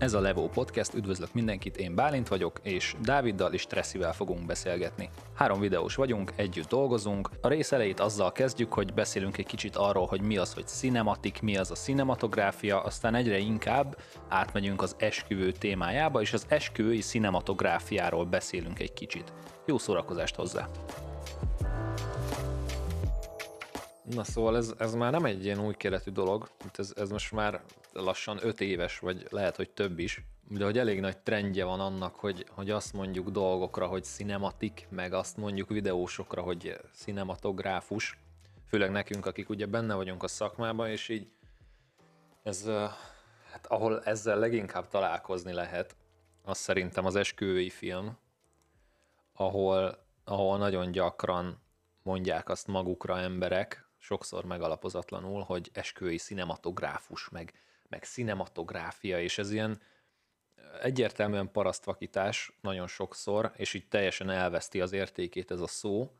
Ez a Levo Podcast, üdvözlök mindenkit, én Bálint vagyok, és Dáviddal és Tresszivel fogunk beszélgetni. Három videós vagyunk, együtt dolgozunk. A rész elejét azzal kezdjük, hogy beszélünk egy kicsit arról, hogy mi az, hogy cinematik, mi az a cinematográfia, aztán egyre inkább átmegyünk az esküvő témájába, és az esküvői cinematográfiáról beszélünk egy kicsit. Jó szórakozást hozzá! Na szóval ez, ez már nem egy ilyen új keletű dolog, ez, ez most már lassan öt éves, vagy lehet, hogy több is, de hogy elég nagy trendje van annak, hogy, hogy azt mondjuk dolgokra, hogy cinematik, meg azt mondjuk videósokra, hogy cinematográfus, főleg nekünk, akik ugye benne vagyunk a szakmában, és így ez, hát ahol ezzel leginkább találkozni lehet, az szerintem az esküvői film, ahol, ahol nagyon gyakran mondják azt magukra emberek, sokszor megalapozatlanul, hogy esküvői cinematográfus, meg, meg cinematográfia, és ez ilyen egyértelműen parasztvakítás nagyon sokszor, és így teljesen elveszti az értékét ez a szó.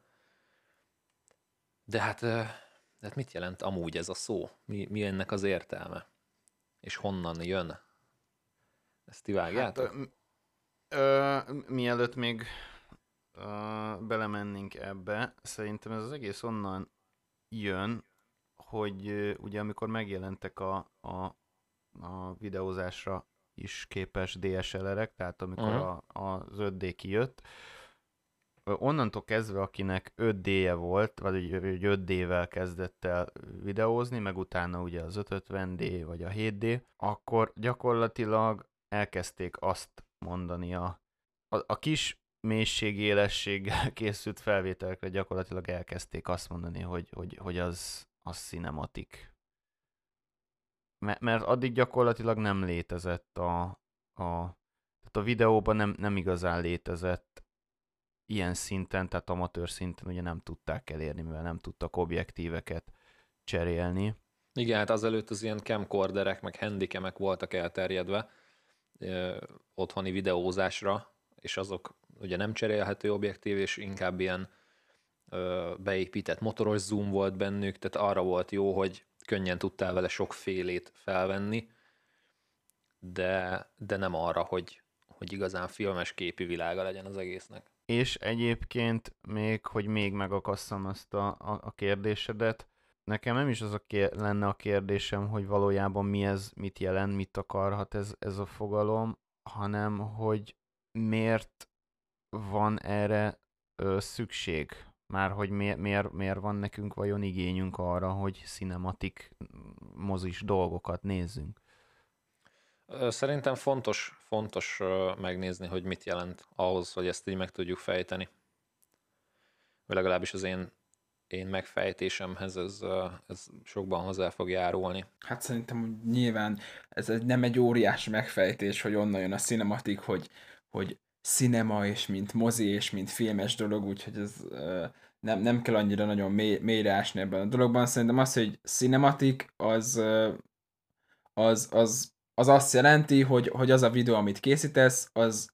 De hát, de hát mit jelent amúgy ez a szó? Mi, mi ennek az értelme? És honnan jön? Ezt ti vágjátok? Hát, ö, ö, mielőtt még ö, belemennénk ebbe, szerintem ez az egész onnan jön, hogy ugye amikor megjelentek a, a, a videózásra is képes DSLR-ek, tehát amikor uh-huh. a, az 5D kijött, onnantól kezdve, akinek 5D-je volt, vagy hogy 5D-vel kezdett el videózni, meg utána ugye az 550D vagy a 7D, akkor gyakorlatilag elkezdték azt mondani a, a, a kis mélységélességgel készült felvételekre gyakorlatilag elkezdték azt mondani, hogy, hogy, hogy az, az cinematik. Mert, addig gyakorlatilag nem létezett a, a tehát a videóban nem, nem igazán létezett ilyen szinten, tehát amatőr szinten ugye nem tudták elérni, mivel nem tudtak objektíveket cserélni. Igen, hát azelőtt az ilyen camcorderek, meg handicamek voltak elterjedve ö, otthoni videózásra, és azok ugye nem cserélhető objektív, és inkább ilyen ö, beépített motoros zoom volt bennük, tehát arra volt jó, hogy könnyen tudtál vele sokfélét felvenni, de, de nem arra, hogy, hogy igazán filmes képi világa legyen az egésznek. És egyébként még, hogy még megakasszam azt a, a, a kérdésedet, nekem nem is az a kér, lenne a kérdésem, hogy valójában mi ez, mit jelent, mit akarhat ez, ez a fogalom, hanem hogy miért van erre ö, szükség? Már hogy miért, miért, miért van nekünk vajon igényünk arra, hogy cinematik mozis dolgokat nézzünk? Szerintem fontos, fontos megnézni, hogy mit jelent ahhoz, hogy ezt így meg tudjuk fejteni. Vagy legalábbis az én, én megfejtésemhez ez, ez sokban hozzá fog járulni. Hát szerintem nyilván ez nem egy óriási megfejtés, hogy onnan jön a cinematik, hogy, hogy cinema, és mint mozi, és mint filmes dolog, úgyhogy ez uh, nem, nem kell annyira nagyon mély, mélyre ásni ebben a dologban. Szerintem az, hogy cinematik, az, uh, az, az, az azt jelenti, hogy, hogy az a videó, amit készítesz, az,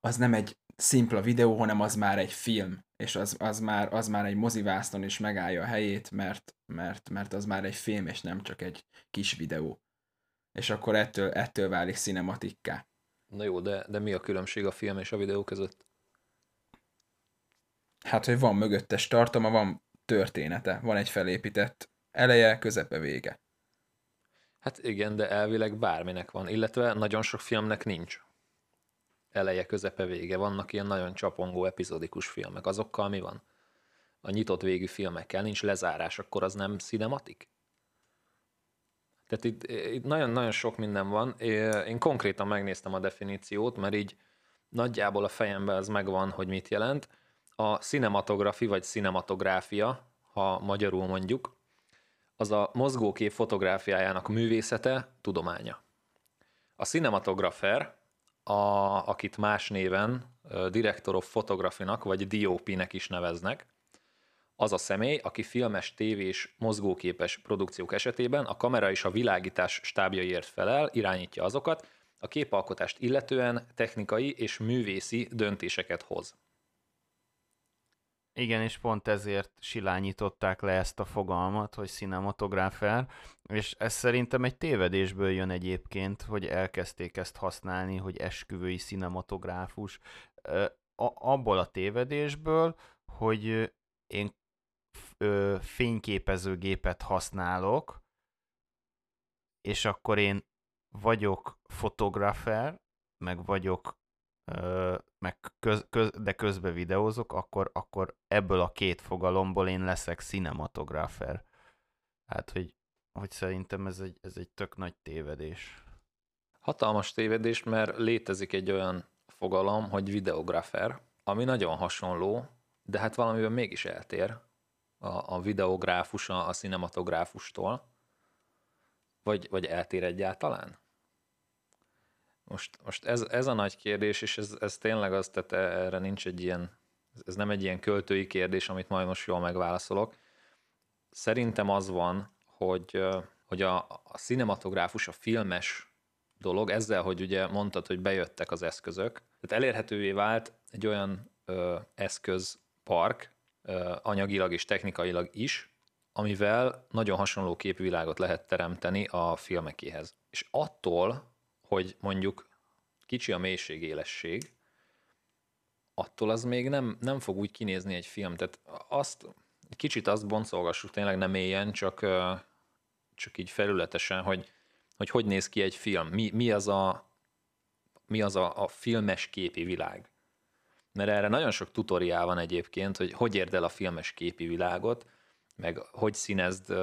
az nem egy szimpla videó, hanem az már egy film, és az, az, már, az már egy mozivászton is megállja a helyét, mert, mert, mert az már egy film, és nem csak egy kis videó. És akkor ettől, ettől válik cinematikká. Na jó, de, de mi a különbség a film és a videó között? Hát, hogy van mögöttes tartalma, van története, van egy felépített eleje, közepe, vége. Hát igen, de elvileg bárminek van, illetve nagyon sok filmnek nincs. Eleje, közepe, vége. Vannak ilyen nagyon csapongó epizódikus filmek. Azokkal mi van? A nyitott végű filmekkel nincs lezárás, akkor az nem cinematik? Tehát itt, nagyon-nagyon sok minden van. Én konkrétan megnéztem a definíciót, mert így nagyjából a fejemben ez megvan, hogy mit jelent. A cinematografi vagy cinematográfia, ha magyarul mondjuk, az a mozgókép fotográfiájának művészete, tudománya. A cinematografer, a, akit más néven Director of Photography-nak vagy DOP-nek is neveznek, az a személy, aki filmes, tévés, mozgóképes produkciók esetében a kamera és a világítás stábjaiért felel, irányítja azokat, a képalkotást illetően technikai és művészi döntéseket hoz. Igen, és pont ezért silányították le ezt a fogalmat, hogy cinematográfer, és ez szerintem egy tévedésből jön egyébként, hogy elkezdték ezt használni, hogy esküvői cinematográfus. Abból a tévedésből, hogy én fényképezőgépet használok, és akkor én vagyok fotografer, meg vagyok, meg köz, köz, de közben videózok, akkor, akkor ebből a két fogalomból én leszek cinematográfer. Hát, hogy, hogy szerintem ez egy, ez egy tök nagy tévedés. Hatalmas tévedés, mert létezik egy olyan fogalom, hogy videografer, ami nagyon hasonló, de hát valamiben mégis eltér a, a videográfus a, a cinematográfustól. Vagy, vagy eltér egyáltalán? Most, most ez, ez a nagy kérdés, és ez, ez tényleg az, tehát erre nincs egy ilyen, ez nem egy ilyen költői kérdés, amit majd most jól megválaszolok. Szerintem az van, hogy, hogy a, a cinematográfus, a filmes dolog, ezzel, hogy ugye mondtad, hogy bejöttek az eszközök, tehát elérhetővé vált egy olyan ö, eszközpark, anyagilag és technikailag is, amivel nagyon hasonló képvilágot lehet teremteni a filmekéhez. És attól, hogy mondjuk kicsi a mélységélesség, attól az még nem, nem fog úgy kinézni egy film. Tehát azt, kicsit azt boncolgassuk tényleg nem éljen, csak, csak így felületesen, hogy, hogy hogy néz ki egy film, mi, mi az, a, mi az a, a filmes képi világ. Mert erre nagyon sok tutoriál van egyébként, hogy hogy érd el a filmes képi világot, meg hogy színezd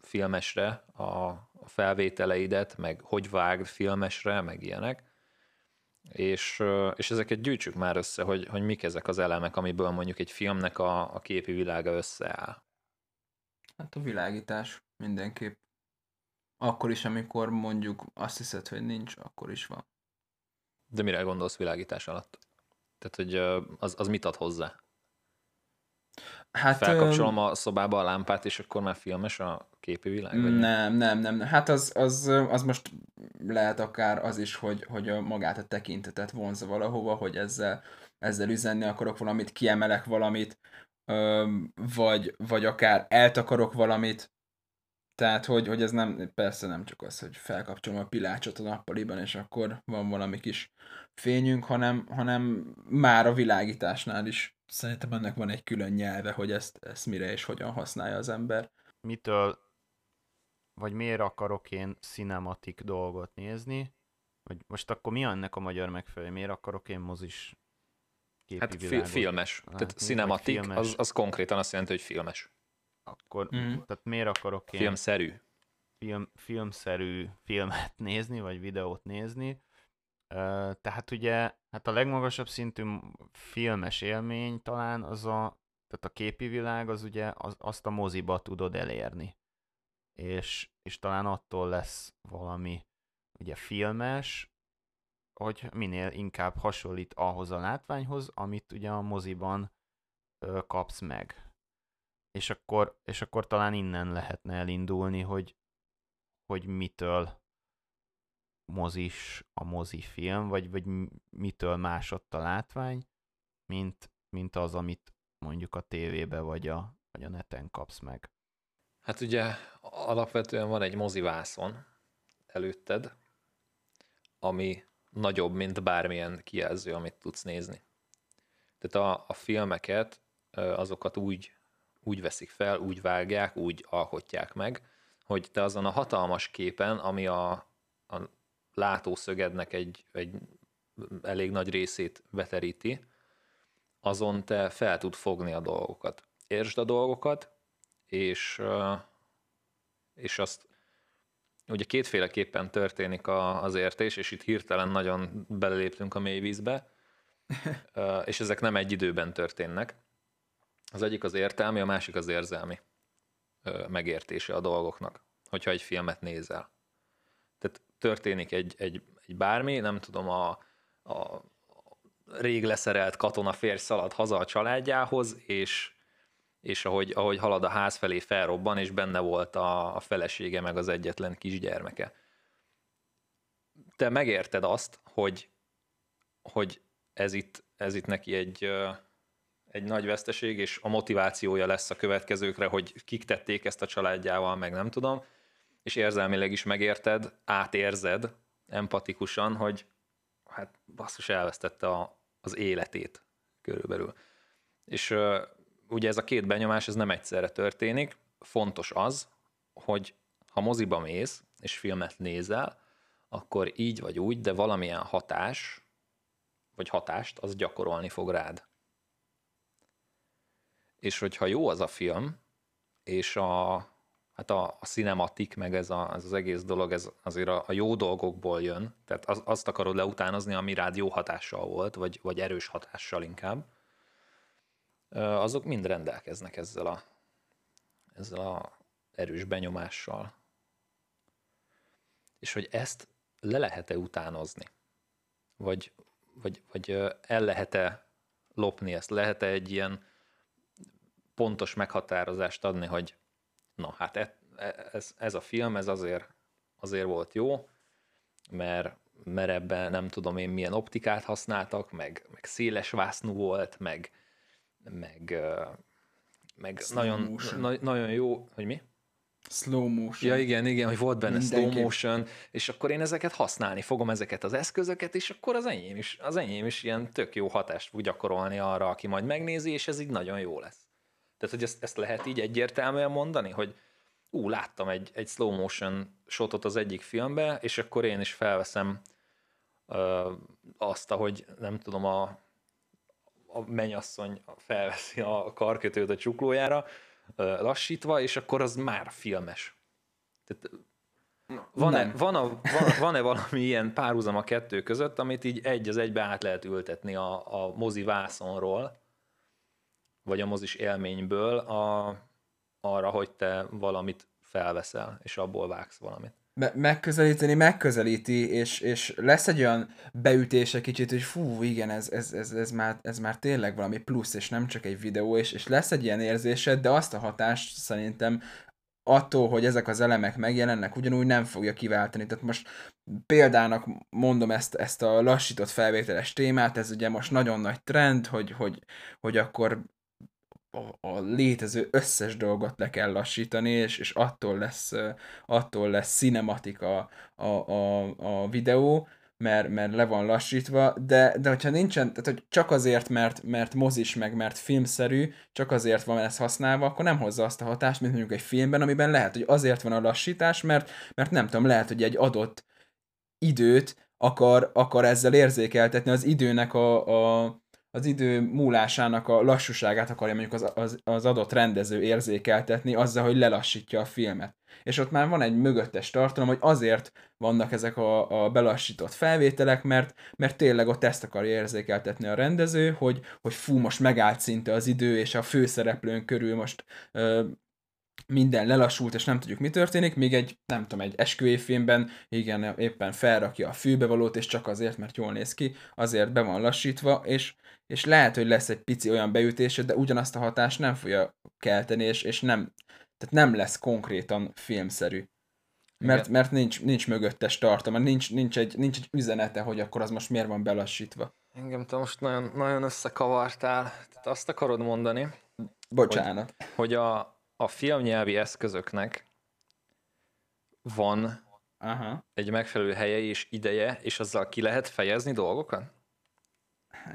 filmesre a, felvételeidet, meg hogy vágd filmesre, meg ilyenek. És, és ezeket gyűjtsük már össze, hogy, hogy mik ezek az elemek, amiből mondjuk egy filmnek a, a képi világa összeáll. Hát a világítás mindenképp. Akkor is, amikor mondjuk azt hiszed, hogy nincs, akkor is van. De mire gondolsz világítás alatt? Tehát, hogy az, az mit ad hozzá? Hát, Felkapcsolom a szobába a lámpát, és akkor már filmes a képi világ? Vagy nem, nem, nem. Hát az, az, az most lehet akár az is, hogy, hogy magát a tekintetet vonza valahova, hogy ezzel, ezzel üzenni akarok valamit, kiemelek valamit, vagy, vagy akár eltakarok valamit, tehát, hogy, hogy ez nem, persze nem csak az, hogy felkapcsolom a pilácsot a nappaliban, és akkor van valami kis fényünk, hanem, hanem már a világításnál is szerintem ennek van egy külön nyelve, hogy ezt, ezt mire és hogyan használja az ember. Mitől, vagy miért akarok én cinematik dolgot nézni, vagy most akkor mi ennek a magyar megfelelő? Miért akarok én mozis képi hát világot? filmes. Hát, tehát cinematik, filmes. Az, az konkrétan azt jelenti, hogy filmes. Akkor, mm. tehát miért akarok én... Filmszerű. Film, filmszerű filmet nézni, vagy videót nézni, tehát ugye, hát a legmagasabb szintű filmes élmény talán az a, tehát a képi világ az ugye az, azt a moziba tudod elérni. És, és talán attól lesz valami ugye filmes, hogy minél inkább hasonlít ahhoz a látványhoz, amit ugye a moziban ö, kapsz meg. És akkor, és akkor talán innen lehetne elindulni, hogy, hogy mitől mozis a mozifilm, vagy, vagy mitől másott a látvány, mint, mint az, amit mondjuk a tévébe vagy a, vagy a neten kapsz meg. Hát ugye alapvetően van egy mozivászon előtted, ami nagyobb, mint bármilyen kijelző, amit tudsz nézni. Tehát a, a filmeket, azokat úgy, úgy veszik fel, úgy vágják, úgy alkotják meg, hogy te azon a hatalmas képen, ami a, a látószögednek egy, egy elég nagy részét beteríti, azon te fel tud fogni a dolgokat. Értsd a dolgokat, és, és azt ugye kétféleképpen történik a, az értés, és itt hirtelen nagyon beleléptünk a mély vízbe, és ezek nem egy időben történnek. Az egyik az értelmi, a másik az érzelmi megértése a dolgoknak, hogyha egy filmet nézel történik egy, egy, egy bármi, nem tudom, a, a rég leszerelt katona férj szalad haza a családjához, és, és ahogy, ahogy halad a ház felé felrobban, és benne volt a, a felesége, meg az egyetlen kisgyermeke. Te megérted azt, hogy, hogy ez, itt, ez itt neki egy, egy nagy veszteség, és a motivációja lesz a következőkre, hogy kik tették ezt a családjával, meg nem tudom, és érzelmileg is megérted, átérzed empatikusan, hogy hát basszus elvesztette a, az életét körülbelül. És ugye ez a két benyomás, ez nem egyszerre történik. Fontos az, hogy ha moziba mész, és filmet nézel, akkor így vagy úgy, de valamilyen hatás, vagy hatást, az gyakorolni fog rád. És hogyha jó az a film, és a, hát a, a cinematik, meg ez, a, ez az egész dolog, ez azért a, a jó dolgokból jön, tehát az, azt akarod leutánozni, ami rád jó hatással volt, vagy, vagy erős hatással inkább, azok mind rendelkeznek ezzel a, ezzel a erős benyomással. És hogy ezt le lehet-e utánozni? Vagy, vagy, vagy el lehet-e lopni ezt? Lehet-e egy ilyen pontos meghatározást adni, hogy na hát e, e, ez, ez a film, ez azért, azért volt jó, mert, mert ebben nem tudom én milyen optikát használtak, meg, meg széles vásznú volt, meg, meg, meg nagyon, na, nagyon jó, hogy mi? Slow motion. Ja igen, igen, hogy volt benne Mindenki. slow motion, és akkor én ezeket használni fogom, ezeket az eszközöket, és akkor az enyém is, az enyém is ilyen tök jó hatást fog gyakorolni arra, aki majd megnézi, és ez így nagyon jó lesz. Tehát, hogy ezt, ezt lehet így egyértelműen mondani, hogy ú, láttam egy, egy slow motion shotot az egyik filmbe, és akkor én is felveszem ö, azt, hogy nem tudom, a, a mennyasszony felveszi a karkötőt a csuklójára, ö, lassítva, és akkor az már filmes. Tehát, van-e, van a, van, van-e valami ilyen párhuzam a kettő között, amit így egy az egybe át lehet ültetni a, a mozi vászonról, vagy a mozis élményből a, arra, hogy te valamit felveszel, és abból vágsz valamit. Me- megközelíteni megközelíti, és, és lesz egy olyan beütése kicsit, hogy fú, igen, ez, ez, ez, ez, már, ez már tényleg valami plusz, és nem csak egy videó, és, és lesz egy ilyen érzésed, de azt a hatást szerintem attól, hogy ezek az elemek megjelennek, ugyanúgy nem fogja kiváltani. Tehát most példának mondom ezt, ezt a lassított felvételes témát, ez ugye most nagyon nagy trend, hogy, hogy, hogy akkor a, a létező összes dolgot le kell lassítani, és, és attól lesz, attól lesz cinematika a, a, a videó, mert, mert le van lassítva, de, de hogyha nincsen, tehát hogy csak azért, mert, mert mozis meg, mert filmszerű, csak azért van ez használva, akkor nem hozza azt a hatást, mint mondjuk egy filmben, amiben lehet, hogy azért van a lassítás, mert, mert nem tudom, lehet, hogy egy adott időt akar, akar ezzel érzékeltetni, az időnek a, a az idő múlásának a lassúságát akarja mondjuk az, az, az adott rendező érzékeltetni azzal, hogy lelassítja a filmet. És ott már van egy mögöttes tartalom, hogy azért vannak ezek a, a belassított felvételek, mert, mert tényleg ott ezt akarja érzékeltetni a rendező, hogy, hogy fú, most megállt szinte az idő, és a főszereplőn körül most ö, minden lelassult, és nem tudjuk, mi történik, még egy, nem tudom, egy esküvőfilmben, igen, éppen felrakja a fülbevalót, és csak azért, mert jól néz ki, azért be van lassítva, és és lehet, hogy lesz egy pici olyan beütése, de ugyanazt a hatást nem fogja kelteni, és, és nem, tehát nem lesz konkrétan filmszerű. Mert, mert nincs, nincs mögöttes tartalma, nincs, nincs, egy, nincs egy üzenete, hogy akkor az most miért van belassítva. Engem te most nagyon, nagyon összekavartál. Tehát azt akarod mondani, Bocsánat. Hogy, hogy a, a filmnyelvi eszközöknek van Aha. egy megfelelő helye és ideje, és azzal ki lehet fejezni dolgokat?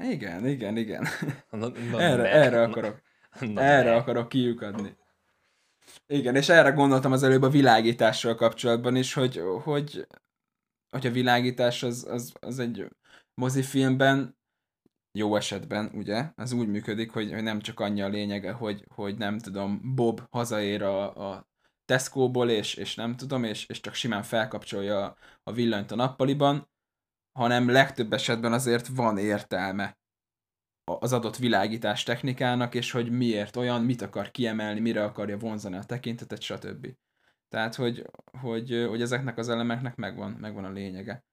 Igen, igen, igen. Na, na, erre, ne, erre akarok. Na, erre ne. akarok kiukadni. Igen, és erre gondoltam az előbb a világítással kapcsolatban is, hogy, hogy, hogy a világítás az, az, az egy mozifilmben jó esetben, ugye, az úgy működik, hogy, nem csak annyi a lényege, hogy, hogy nem tudom, Bob hazaér a, a Tesco-ból, és, és nem tudom, és, és csak simán felkapcsolja a villanyt a nappaliban, hanem legtöbb esetben azért van értelme az adott világítás technikának, és hogy miért olyan, mit akar kiemelni, mire akarja vonzani a tekintetet, stb. Tehát, hogy, hogy, hogy ezeknek az elemeknek megvan, megvan a lényege.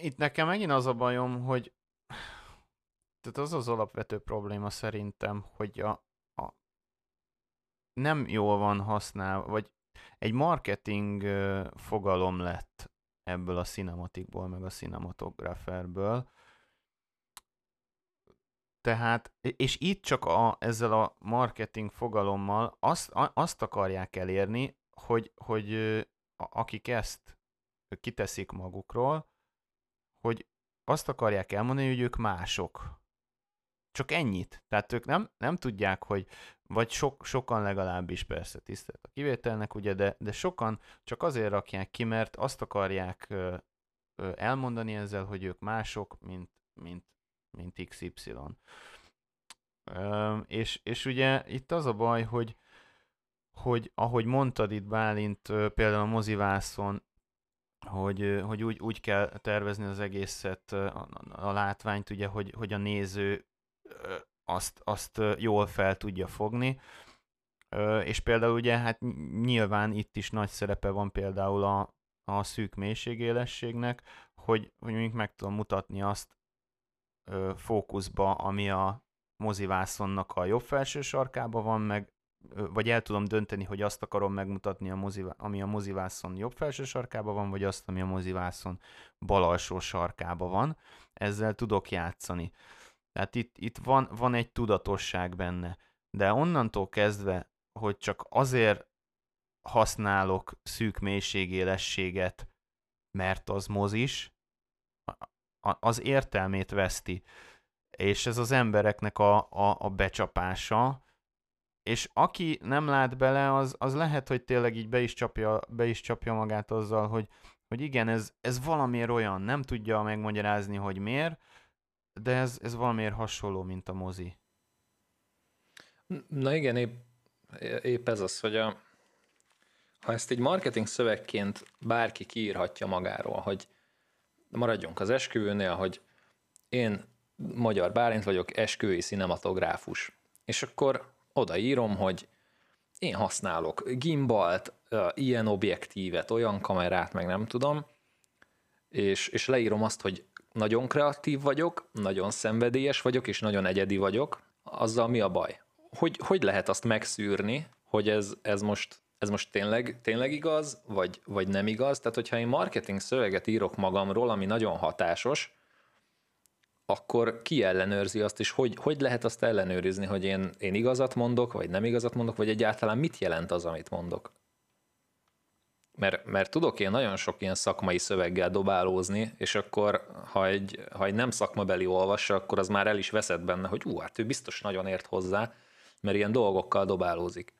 Itt nekem megint az a bajom, hogy tehát az az alapvető probléma szerintem, hogy a, a nem jól van használva, vagy egy marketing fogalom lett ebből a cinematikból, meg a cinematograferből. Tehát, és itt csak a, ezzel a marketing fogalommal azt, a, azt akarják elérni, hogy, hogy akik ezt kiteszik magukról, hogy azt akarják elmondani, hogy ők mások. Csak ennyit. Tehát ők nem, nem tudják, hogy, vagy sok, sokan legalábbis persze tisztelt a kivételnek, ugye, de, de sokan csak azért rakják ki, mert azt akarják ö, ö, elmondani ezzel, hogy ők mások, mint, mint, mint XY. Ö, és, és ugye itt az a baj, hogy, hogy ahogy mondtad itt Bálint, például a mozivászon, hogy, hogy úgy, úgy kell tervezni az egészet, a, a látványt, ugye, hogy, hogy a néző azt, azt jól fel tudja fogni. És például ugye, hát nyilván itt is nagy szerepe van például a, a szűk mélységélességnek, hogy, hogy mondjuk meg tudom mutatni azt fókuszba, ami a mozivászonnak a jobb felső sarkában van, meg vagy el tudom dönteni, hogy azt akarom megmutatni, a mozivá, ami a mozivászon jobb felső sarkában van, vagy azt, ami a mozivászon bal alsó sarkában van. Ezzel tudok játszani. Tehát itt, itt van, van egy tudatosság benne. De onnantól kezdve, hogy csak azért használok szűk mélységélességet, mert az mozis, az értelmét veszti. És ez az embereknek a, a, a becsapása, és aki nem lát bele, az, az lehet, hogy tényleg így be is csapja, be is csapja magát azzal, hogy, hogy igen, ez, ez valamiért olyan, nem tudja megmagyarázni, hogy miért, de ez, ez valamiért hasonló, mint a mozi. Na igen, épp, épp ez az, hogy a, ha ezt egy marketing szövegként bárki kiírhatja magáról, hogy maradjunk az esküvőnél, hogy én Magyar Bálint vagyok, esküvői cinematográfus. És akkor odaírom, hogy én használok gimbalt, ilyen objektívet, olyan kamerát, meg nem tudom, és, és leírom azt, hogy nagyon kreatív vagyok, nagyon szenvedélyes vagyok, és nagyon egyedi vagyok, azzal mi a baj? Hogy, hogy lehet azt megszűrni, hogy ez, ez most ez most tényleg, tényleg igaz, vagy, vagy nem igaz? Tehát, hogyha én marketing szöveget írok magamról, ami nagyon hatásos, akkor ki ellenőrzi azt, és hogy, hogy lehet azt ellenőrizni, hogy én, én igazat mondok, vagy nem igazat mondok, vagy egyáltalán mit jelent az, amit mondok? Mert, mert tudok én nagyon sok ilyen szakmai szöveggel dobálózni, és akkor, ha egy, ha egy nem szakmabeli olvassa, akkor az már el is veszed benne, hogy ú, hát ő biztos nagyon ért hozzá, mert ilyen dolgokkal dobálózik.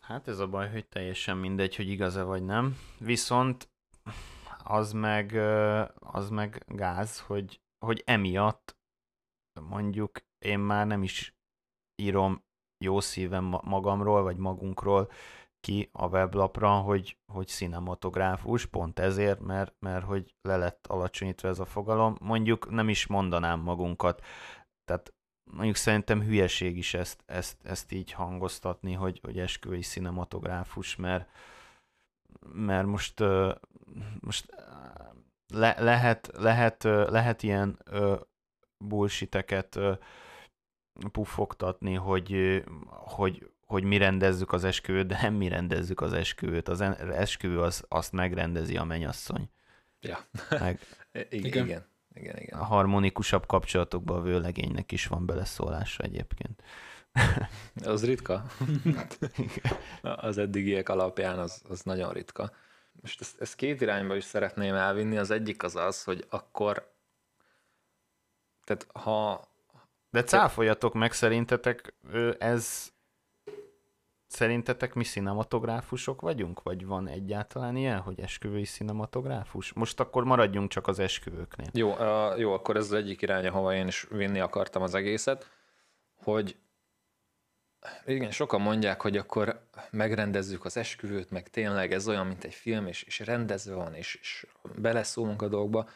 Hát ez a baj, hogy teljesen mindegy, hogy igaz-e vagy nem. Viszont az meg, az meg gáz, hogy hogy emiatt mondjuk én már nem is írom jó szívem magamról, vagy magunkról ki a weblapra, hogy, hogy cinematográfus, pont ezért, mert, mert hogy le lett alacsonyítva ez a fogalom. Mondjuk nem is mondanám magunkat. Tehát mondjuk szerintem hülyeség is ezt, ezt, ezt így hangoztatni, hogy, hogy esküvői cinematográfus, mert, mert most, most le, lehet, lehet, lehet ilyen bullshiteket ö, puffogtatni, hogy, hogy, hogy mi rendezzük az esküvőt, de nem mi rendezzük az esküvőt. Az esküvő az, azt megrendezi a mennyasszony. Ja. Meg, igen, igen. igen, igen. A harmonikusabb kapcsolatokban a vőlegénynek is van beleszólása egyébként. az ritka. az eddigiek alapján az, az nagyon ritka most ezt, ezt két irányba is szeretném elvinni. Az egyik az az, hogy akkor tehát ha... De cáfoljatok meg, szerintetek ez szerintetek mi cinematográfusok vagyunk? Vagy van egyáltalán ilyen, hogy esküvői cinematográfus? Most akkor maradjunk csak az esküvőknél. Jó, uh, jó akkor ez az egyik irány, ahova én is vinni akartam az egészet, hogy igen, sokan mondják, hogy akkor megrendezzük az esküvőt, meg tényleg ez olyan, mint egy film, és, és rendezve van, és, és beleszólunk a dolgba.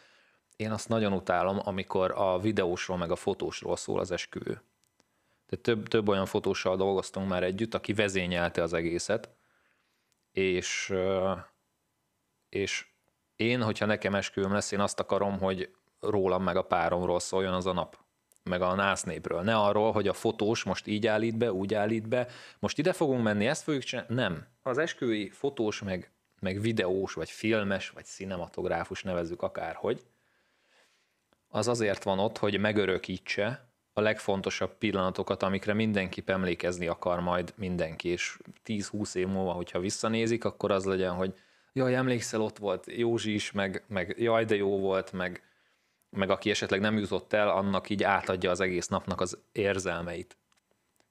Én azt nagyon utálom, amikor a videósról, meg a fotósról szól az esküvő. Tehát több, több olyan fotóssal dolgoztunk már együtt, aki vezényelte az egészet, és, és én, hogyha nekem esküvőm lesz, én azt akarom, hogy rólam meg a páromról szóljon az a nap meg a násznépről. Ne arról, hogy a fotós most így állít be, úgy állít be, most ide fogunk menni, ezt fogjuk csinálni. Nem. Az esküvői fotós, meg, meg videós, vagy filmes, vagy cinematográfus nevezzük akárhogy, az azért van ott, hogy megörökítse a legfontosabb pillanatokat, amikre mindenki emlékezni akar majd mindenki, és 10-20 év múlva, hogyha visszanézik, akkor az legyen, hogy jaj, emlékszel, ott volt Józsi is, meg, meg jaj, de jó volt, meg, meg aki esetleg nem jutott el, annak így átadja az egész napnak az érzelmeit.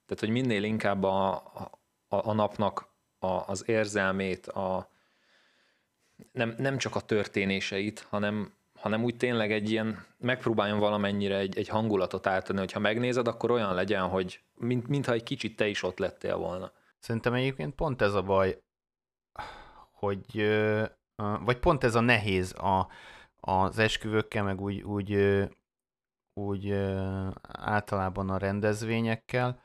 Tehát, hogy minél inkább a, a, a napnak a, az érzelmét, a, nem, nem csak a történéseit, hanem, hanem úgy tényleg egy ilyen, megpróbáljon valamennyire egy, egy hangulatot átadni, hogyha megnézed, akkor olyan legyen, hogy mint, mintha egy kicsit te is ott lettél volna. Szerintem egyébként pont ez a baj, hogy, vagy pont ez a nehéz a, az esküvőkkel, meg úgy, úgy, úgy általában a rendezvényekkel,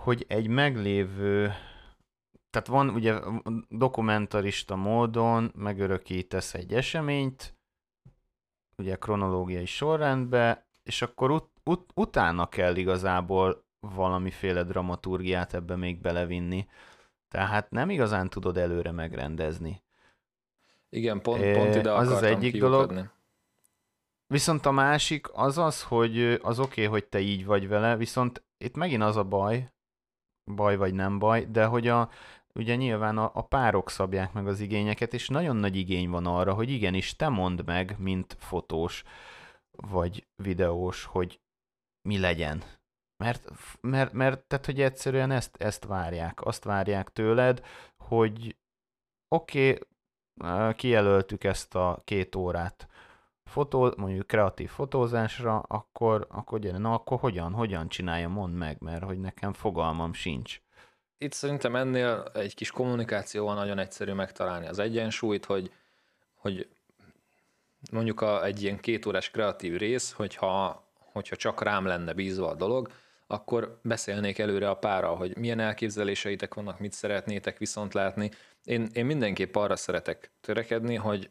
hogy egy meglévő, tehát van ugye dokumentarista módon megörökítesz egy eseményt, ugye kronológiai sorrendbe, és akkor ut- ut- utána kell igazából valamiféle dramaturgiát ebbe még belevinni. Tehát nem igazán tudod előre megrendezni. Igen, pont, pont ide az az egyik kiukadni. dolog. Viszont a másik az az, hogy az oké, okay, hogy te így vagy vele, viszont itt megint az a baj, baj vagy nem baj, de hogy a, ugye nyilván a, a párok szabják meg az igényeket, és nagyon nagy igény van arra, hogy igenis te mondd meg, mint fotós vagy videós, hogy mi legyen. Mert, mert, mert tehát, hogy egyszerűen ezt, ezt várják. Azt várják tőled, hogy oké, okay, kijelöltük ezt a két órát fotó, mondjuk kreatív fotózásra, akkor, akkor gyere, na akkor hogyan, hogyan csinálja, mondd meg, mert hogy nekem fogalmam sincs. Itt szerintem ennél egy kis kommunikációval nagyon egyszerű megtalálni az egyensúlyt, hogy, hogy mondjuk a, egy ilyen két órás kreatív rész, hogyha, hogyha csak rám lenne bízva a dolog, akkor beszélnék előre a párral, hogy milyen elképzeléseitek vannak, mit szeretnétek viszont látni. Én, én mindenképp arra szeretek törekedni, hogy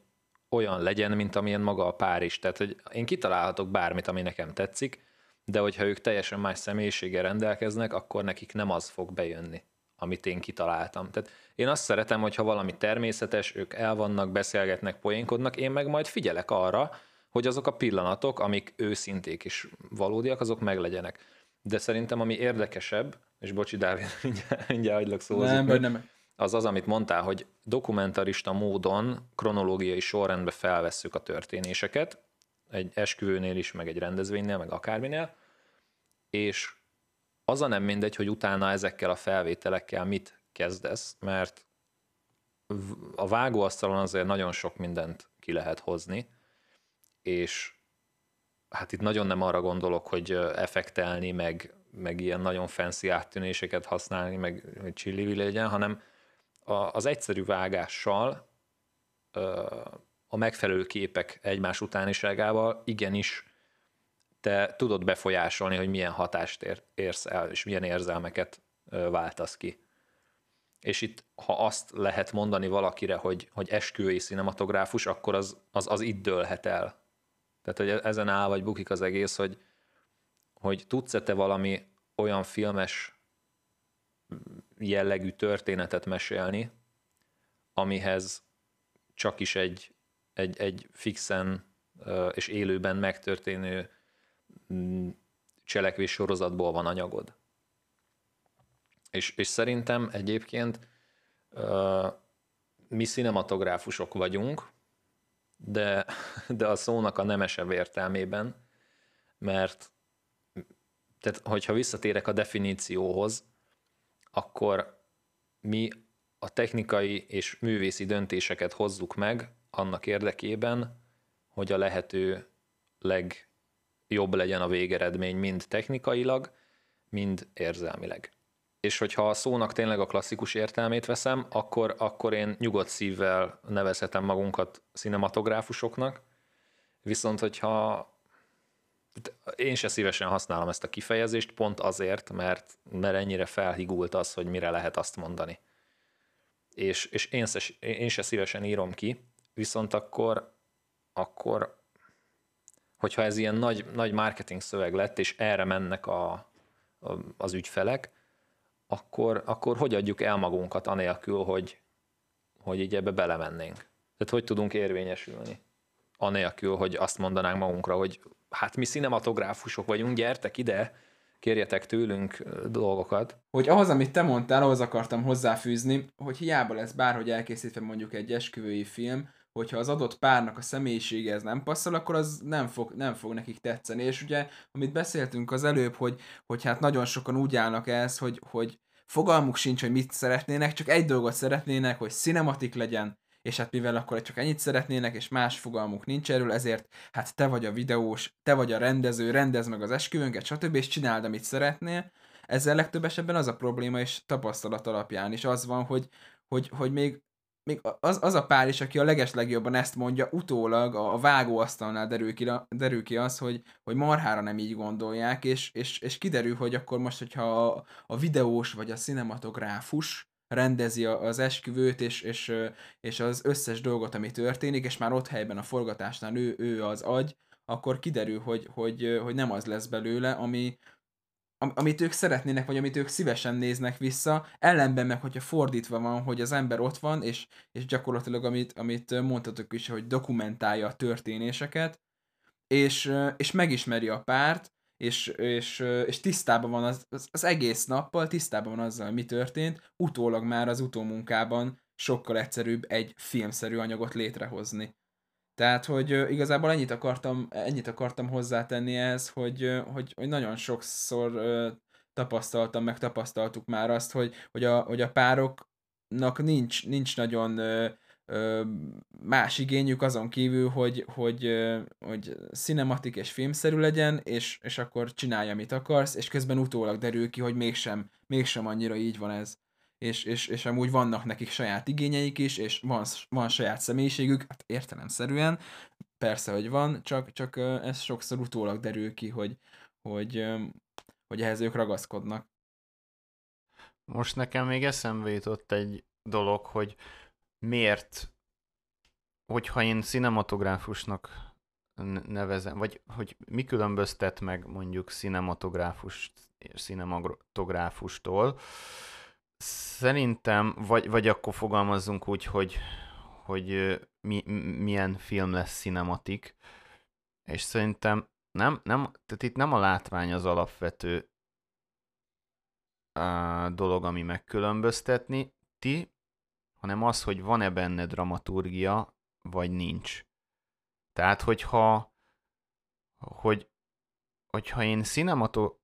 olyan legyen, mint amilyen maga a pár is. Tehát, hogy én kitalálhatok bármit, ami nekem tetszik, de hogyha ők teljesen más személyiséggel rendelkeznek, akkor nekik nem az fog bejönni, amit én kitaláltam. Tehát én azt szeretem, hogyha valami természetes, ők el vannak, beszélgetnek, poénkodnak, én meg majd figyelek arra, hogy azok a pillanatok, amik őszinték és valódiak, azok meglegyenek. De szerintem ami érdekesebb, és bocsi Dávid, mindjárt, mindjárt hagylak szóval. Nem, vagy nem az az, amit mondtál, hogy dokumentarista módon kronológiai sorrendbe felvesszük a történéseket, egy esküvőnél is, meg egy rendezvénynél, meg akárminél, és az a nem mindegy, hogy utána ezekkel a felvételekkel mit kezdesz, mert a vágóasztalon azért nagyon sok mindent ki lehet hozni, és hát itt nagyon nem arra gondolok, hogy effektelni, meg, meg ilyen nagyon fancy áttűnéseket használni, meg hogy csillivi legyen, hanem a, az egyszerű vágással, a megfelelő képek egymás utániságával igenis te tudod befolyásolni, hogy milyen hatást ér, érsz el, és milyen érzelmeket váltasz ki. És itt, ha azt lehet mondani valakire, hogy, hogy esküvői cinematográfus, akkor az, az, az itt dőlhet el. Tehát, hogy ezen áll vagy bukik az egész, hogy, hogy tudsz-e te valami olyan filmes jellegű történetet mesélni, amihez csak is egy, egy, egy fixen és élőben megtörténő cselekvés sorozatból van anyagod. És, és szerintem egyébként mi cinematográfusok vagyunk, de, de a szónak a nemesebb értelmében, mert tehát, hogyha visszatérek a definícióhoz, akkor mi a technikai és művészi döntéseket hozzuk meg annak érdekében, hogy a lehető legjobb legyen a végeredmény mind technikailag, mind érzelmileg. És hogyha a szónak tényleg a klasszikus értelmét veszem, akkor, akkor én nyugodt szívvel nevezhetem magunkat cinematográfusoknak, viszont hogyha én se szívesen használom ezt a kifejezést, pont azért, mert, mert ennyire felhigult az, hogy mire lehet azt mondani. És, és én, se, én se szívesen írom ki, viszont akkor, akkor hogyha ez ilyen nagy, nagy marketing szöveg lett, és erre mennek a, a, az ügyfelek, akkor, akkor hogy adjuk el magunkat anélkül, hogy, hogy így ebbe belemennénk? Tehát hogy tudunk érvényesülni? anélkül, hogy azt mondanánk magunkra, hogy hát mi cinematográfusok vagyunk, gyertek ide, kérjetek tőlünk dolgokat. Hogy ahhoz, amit te mondtál, ahhoz akartam hozzáfűzni, hogy hiába lesz bárhogy elkészítve mondjuk egy esküvői film, hogyha az adott párnak a személyisége ez nem passzol, akkor az nem fog, nem fog nekik tetszeni. És ugye, amit beszéltünk az előbb, hogy, hogy hát nagyon sokan úgy állnak ez, hogy, hogy fogalmuk sincs, hogy mit szeretnének, csak egy dolgot szeretnének, hogy cinematik legyen, és hát mivel akkor csak ennyit szeretnének, és más fogalmuk nincs erről, ezért hát te vagy a videós, te vagy a rendező, rendez meg az esküvőnket, stb. és csináld, amit szeretnél. Ezzel legtöbb esetben az a probléma, és tapasztalat alapján is az van, hogy, hogy, hogy még még az, az a pár is, aki a leges legjobban ezt mondja, utólag a, a vágóasztalnál derül ki, derül ki az, hogy, hogy marhára nem így gondolják, és, és, és kiderül, hogy akkor most, hogyha a, a videós vagy a cinematográfus rendezi az esküvőt, és, és, és az összes dolgot, ami történik, és már ott helyben a forgatásnál ő, ő az agy, akkor kiderül, hogy, hogy, hogy nem az lesz belőle, ami, amit ők szeretnének, vagy amit ők szívesen néznek vissza, ellenben meg, hogyha fordítva van, hogy az ember ott van, és, és gyakorlatilag, amit, amit mondhatok is, hogy dokumentálja a történéseket, és, és megismeri a párt, és, és, és tisztában van az, az, az egész nappal, tisztában van azzal, mi történt, utólag már az utómunkában sokkal egyszerűbb egy filmszerű anyagot létrehozni. Tehát, hogy igazából ennyit akartam, ennyit akartam hozzátenni ehhez, hogy, hogy, hogy nagyon sokszor tapasztaltam, meg tapasztaltuk már azt, hogy, hogy, a, hogy a pároknak nincs, nincs nagyon más igényük azon kívül, hogy, hogy, hogy cinematik és filmszerű legyen, és, és akkor csinálja, amit akarsz, és közben utólag derül ki, hogy mégsem, mégsem annyira így van ez és, és, és amúgy vannak nekik saját igényeik is, és van, van saját személyiségük, hát értelemszerűen, persze, hogy van, csak, csak ez sokszor utólag derül ki, hogy, hogy, hogy ehhez ők ragaszkodnak. Most nekem még eszembe jutott egy dolog, hogy miért, hogyha én cinematográfusnak nevezem, vagy hogy mi különböztet meg mondjuk cinematográfust cinematográfustól, Szerintem, vagy, vagy akkor fogalmazzunk úgy, hogy, hogy mi, milyen film lesz cinematik, és szerintem nem, nem, tehát itt nem a látvány az alapvető uh, dolog, ami megkülönböztetni ti, hanem az, hogy van-e benne dramaturgia, vagy nincs. Tehát, hogyha hogy, hogyha én cinemato,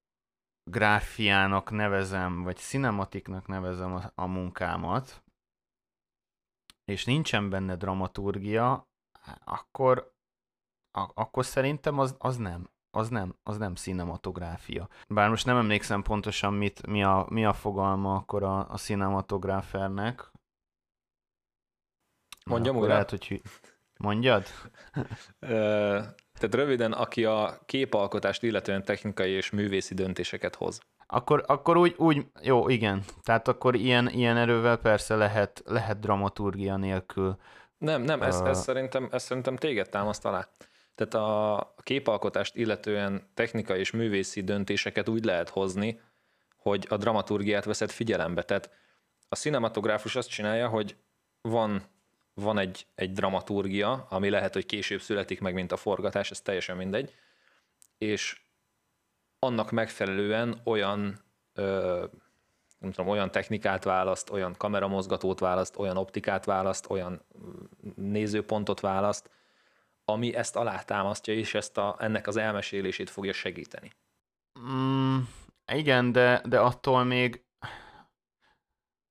gráfiának nevezem, vagy cinematiknak nevezem a, a munkámat, és nincsen benne dramaturgia, akkor, a, akkor szerintem az, az nem. Az nem, az nem cinematográfia. Bár most nem emlékszem pontosan, mit, mi, a, mi a fogalma akkor a, a cinematográfernek. Mondjam újra? Lehet, hogy Mondjad? Tehát röviden, aki a képalkotást illetően technikai és művészi döntéseket hoz. Akkor, akkor úgy, úgy, jó, igen. Tehát akkor ilyen, ilyen erővel persze lehet, lehet dramaturgia nélkül. Nem, nem, ez, ez, szerintem, ez szerintem téged támaszt alá. Tehát a képalkotást illetően technikai és művészi döntéseket úgy lehet hozni, hogy a dramaturgiát veszed figyelembe. Tehát a cinematográfus azt csinálja, hogy van van egy, egy dramaturgia, ami lehet, hogy később születik meg, mint a forgatás, ez teljesen mindegy, és annak megfelelően olyan ö, nem tudom, olyan technikát választ, olyan kameramozgatót választ, olyan optikát választ, olyan nézőpontot választ, ami ezt alátámasztja, és ezt a, ennek az elmesélését fogja segíteni. Mm, igen, de, de attól még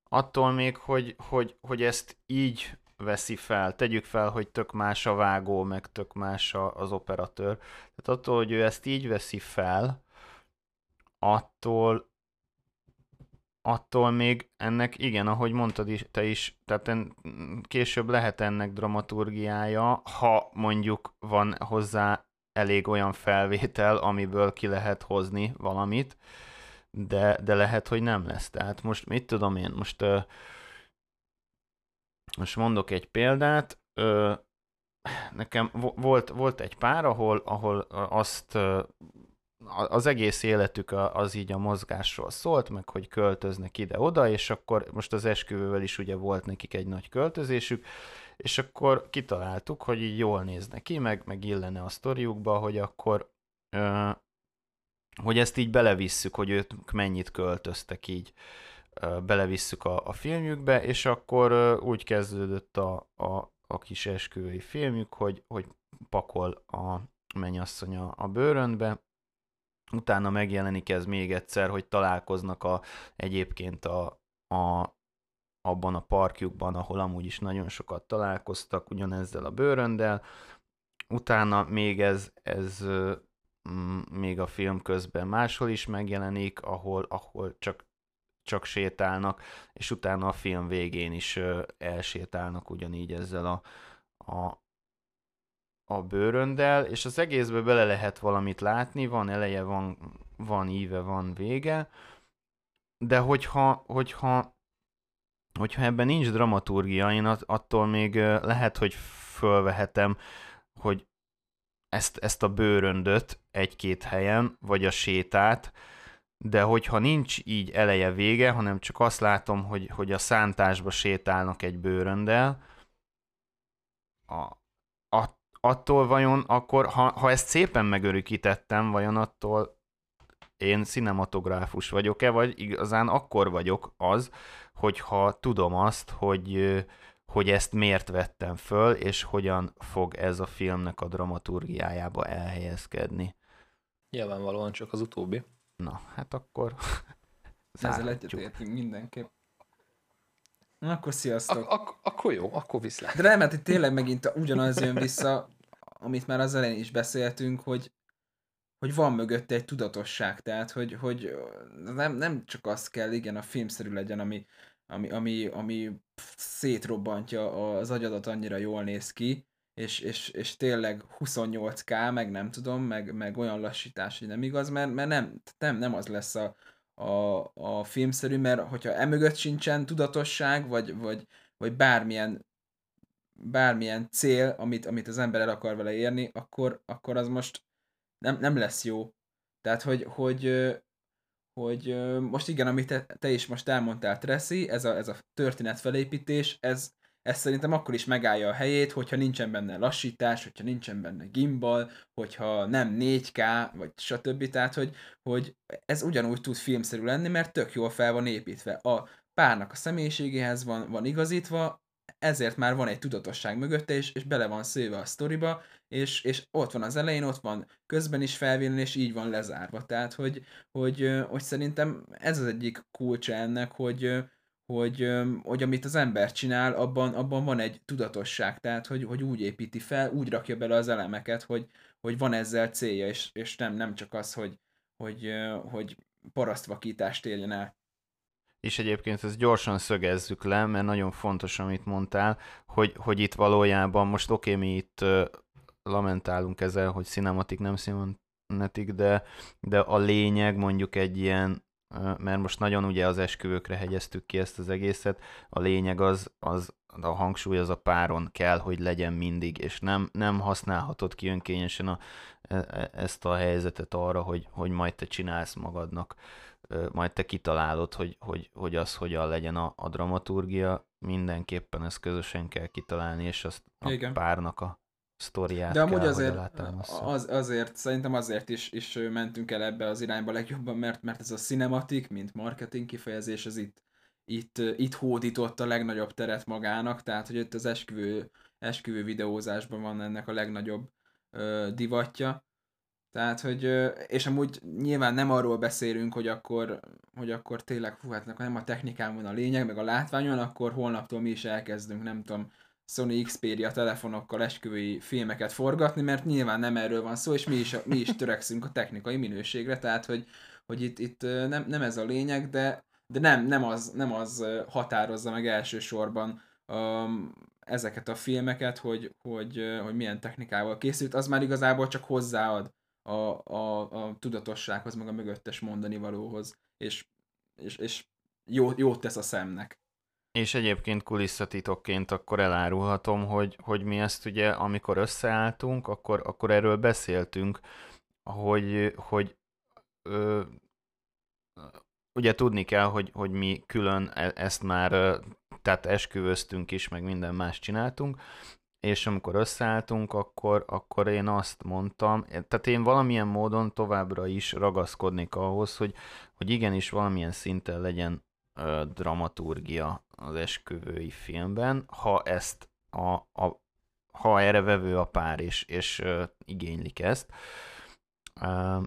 attól még, hogy, hogy, hogy ezt így veszi fel. Tegyük fel, hogy tök más a vágó, meg tök más az operatőr. Tehát attól, hogy ő ezt így veszi fel, attól attól még ennek, igen, ahogy mondtad is, te is, tehát en, később lehet ennek dramaturgiája, ha mondjuk van hozzá elég olyan felvétel, amiből ki lehet hozni valamit, de, de lehet, hogy nem lesz. Tehát most mit tudom én, most uh, most mondok egy példát. Ö, nekem volt, volt egy pár, ahol, ahol azt az egész életük az így a mozgásról szólt, meg hogy költöznek ide-oda, és akkor most az esküvővel is ugye volt nekik egy nagy költözésük, és akkor kitaláltuk, hogy így jól nézne ki, meg, meg illene a sztoriukba, hogy akkor ö, hogy ezt így belevisszük, hogy ők mennyit költöztek így, ö, belevisszük a, a filmjükbe, és akkor úgy kezdődött a, a, a kis esküvői filmjük, hogy, hogy pakol a mennyasszony a, a bőrönbe, utána megjelenik ez még egyszer, hogy találkoznak a, egyébként a, a, abban a parkjukban, ahol amúgy is nagyon sokat találkoztak ugyanezzel a bőröndel. Utána még ez, ez még a film közben máshol is megjelenik, ahol, ahol csak, csak sétálnak, és utána a film végén is elsétálnak ugyanígy ezzel a, a, a bőröndel, és az egészbe bele lehet valamit látni, van eleje, van, van íve, van vége, de hogyha, hogyha hogyha ebben nincs dramaturgia, én attól még lehet, hogy fölvehetem, hogy ezt, ezt a bőröndöt egy-két helyen, vagy a sétát, de hogyha nincs így eleje vége, hanem csak azt látom, hogy, hogy a szántásba sétálnak egy bőröndel, a, a, attól vajon akkor, ha, ha ezt szépen megörökítettem, vajon attól én cinematográfus vagyok-e, vagy igazán akkor vagyok az, hogyha tudom azt, hogy, hogy ezt miért vettem föl, és hogyan fog ez a filmnek a dramaturgiájába elhelyezkedni. Nyilvánvalóan csak az utóbbi. Na, hát akkor Ezzel egyetértünk mindenképp. Na, akkor sziasztok. Ak- ak- akkor jó, akkor viszlát. De nem, mert itt tényleg megint ugyanaz jön vissza, amit már az elején is beszéltünk, hogy hogy van mögötte egy tudatosság, tehát hogy, hogy nem, nem csak az kell, igen, a filmszerű legyen, ami, ami, ami, ami szétrobbantja az agyadat annyira jól néz ki, és, és, és tényleg 28k, meg nem tudom, meg, meg olyan lassítás, hogy nem igaz, mert, mert nem, nem, nem az lesz a, a, a filmszerű, mert hogyha emögött sincsen tudatosság, vagy, vagy, vagy bármilyen bármilyen cél, amit, amit az ember el akar vele érni, akkor, akkor az most nem, nem lesz jó. Tehát, hogy, hogy, hogy most igen, amit te, te is most elmondtál, Tracy, ez a, ez a történet felépítés, ez, ez szerintem akkor is megállja a helyét, hogyha nincsen benne lassítás, hogyha nincsen benne gimbal, hogyha nem 4K, vagy stb. Tehát, hogy, hogy ez ugyanúgy tud filmszerű lenni, mert tök jól fel van építve. A párnak a személyiségéhez van, van igazítva, ezért már van egy tudatosság mögötte, és, és bele van szőve a sztoriba, és, és ott van az elején, ott van közben is felvillan, és így van lezárva. Tehát, hogy, hogy, hogy szerintem ez az egyik kulcsa ennek, hogy, hogy, hogy amit az ember csinál, abban, abban van egy tudatosság, tehát hogy, hogy úgy építi fel, úgy rakja bele az elemeket, hogy, hogy van ezzel célja, és, és nem, nem csak az, hogy, hogy, hogy parasztvakítást érjen el. És egyébként ezt gyorsan szögezzük le, mert nagyon fontos, amit mondtál, hogy, hogy itt valójában most oké, okay, mi itt lamentálunk ezzel, hogy cinematik, nem cinematik, de, de a lényeg mondjuk egy ilyen, mert most nagyon ugye az esküvőkre hegyeztük ki ezt az egészet, a lényeg az, az a hangsúly az a páron kell, hogy legyen mindig, és nem, nem használhatod ki önkényesen a, e, e, ezt a helyzetet arra, hogy, hogy majd te csinálsz magadnak, majd te kitalálod, hogy, hogy, hogy az hogyan legyen a, a dramaturgia, mindenképpen ezt közösen kell kitalálni, és azt a Igen. párnak a sztoriát De amúgy kell, azért, az, azért, szerintem azért is, is mentünk el ebbe az irányba legjobban, mert, mert ez a cinematik, mint marketing kifejezés, az itt, itt, itt hódított a legnagyobb teret magának, tehát hogy itt az esküvő, esküvő videózásban van ennek a legnagyobb ö, divatja. Tehát, hogy, és amúgy nyilván nem arról beszélünk, hogy akkor, hogy akkor tényleg, hú, hát nem a technikán van a lényeg, meg a látványon, akkor holnaptól mi is elkezdünk, nem tudom, Sony Xperia telefonokkal esküvői filmeket forgatni, mert nyilván nem erről van szó, és mi is, mi is törekszünk a technikai minőségre, tehát hogy, hogy itt, itt nem, nem ez a lényeg, de, de nem, nem, az, nem az határozza meg elsősorban um, ezeket a filmeket, hogy, hogy, hogy milyen technikával készült, az már igazából csak hozzáad a, a, a tudatossághoz, meg a mögöttes mondani valóhoz, és, és, és jó, jót tesz a szemnek. És egyébként kulisszatitokként akkor elárulhatom, hogy, hogy mi ezt ugye, amikor összeálltunk, akkor, akkor erről beszéltünk, hogy, hogy ö, ugye tudni kell, hogy, hogy mi külön e, ezt már tehát esküvöztünk is, meg minden más csináltunk, és amikor összeálltunk, akkor, akkor én azt mondtam, tehát én valamilyen módon továbbra is ragaszkodnék ahhoz, hogy, hogy igenis valamilyen szinten legyen ö, dramaturgia az esküvői filmben, ha ezt a, a ha erre vevő a pár, és, és ö, igénylik ezt. Ö,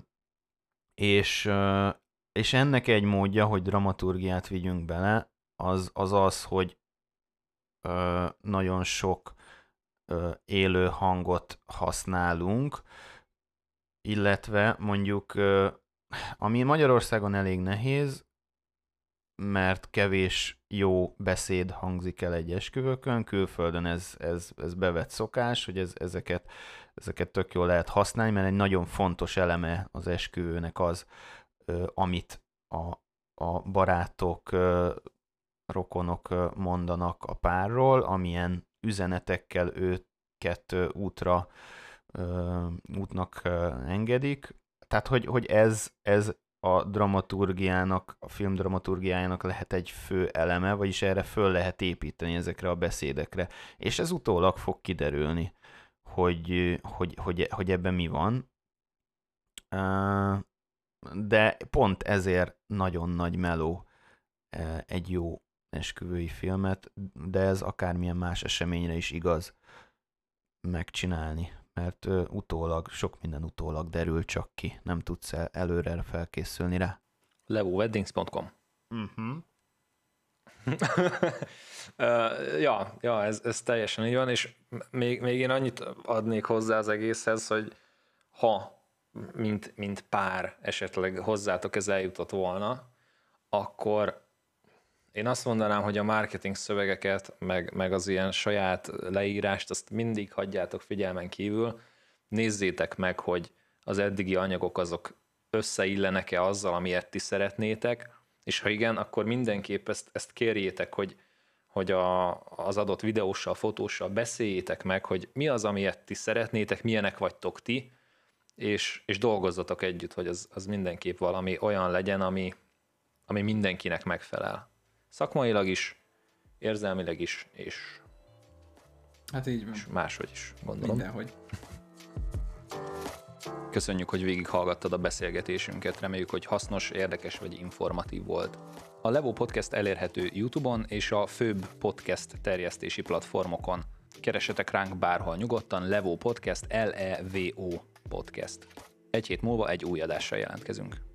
és, ö, és ennek egy módja, hogy dramaturgiát vigyünk bele, az az, az hogy ö, nagyon sok ö, élő hangot használunk, illetve mondjuk, ö, ami Magyarországon elég nehéz, mert kevés jó beszéd hangzik el egy esküvőkön, külföldön ez, ez, ez bevett szokás, hogy ez, ezeket, ezeket tök jól lehet használni, mert egy nagyon fontos eleme az esküvőnek az, amit a, a barátok, rokonok mondanak a párról, amilyen üzenetekkel őket útra útnak engedik. Tehát, hogy, hogy ez, ez a dramaturgiának, a film dramaturgiájának lehet egy fő eleme, vagyis erre föl lehet építeni ezekre a beszédekre. És ez utólag fog kiderülni, hogy, hogy, hogy, hogy ebben mi van. De pont ezért nagyon nagy meló egy jó esküvői filmet, de ez akármilyen más eseményre is igaz megcsinálni mert ö, utólag, sok minden utólag derül csak ki, nem tudsz el, előre felkészülni rá. levoweddings.com uh-huh. uh, ja, ja ez, ez teljesen így van, és még, még én annyit adnék hozzá az egészhez, hogy ha mint, mint pár esetleg hozzátok ez eljutott volna, akkor én azt mondanám, hogy a marketing szövegeket, meg, meg az ilyen saját leírást, azt mindig hagyjátok figyelmen kívül. Nézzétek meg, hogy az eddigi anyagok azok összeillenek-e azzal, amilyet ti szeretnétek, és ha igen, akkor mindenképp ezt, ezt kérjétek, hogy, hogy a, az adott videóssal, fotóssal beszéljétek meg, hogy mi az, amilyet ti szeretnétek, milyenek vagytok ti, és, és dolgozzatok együtt, hogy az, az mindenképp valami olyan legyen, ami, ami mindenkinek megfelel. Szakmailag is, érzelmileg is, és, hát így van. és máshogy is, gondolom. Mindenhogy. Köszönjük, hogy végighallgattad a beszélgetésünket, reméljük, hogy hasznos, érdekes vagy informatív volt. A Levo Podcast elérhető YouTube-on és a főbb podcast terjesztési platformokon. Keresetek ránk bárhol nyugodtan, Levo Podcast, L-E-V-O Podcast. Egy hét múlva egy új adással jelentkezünk.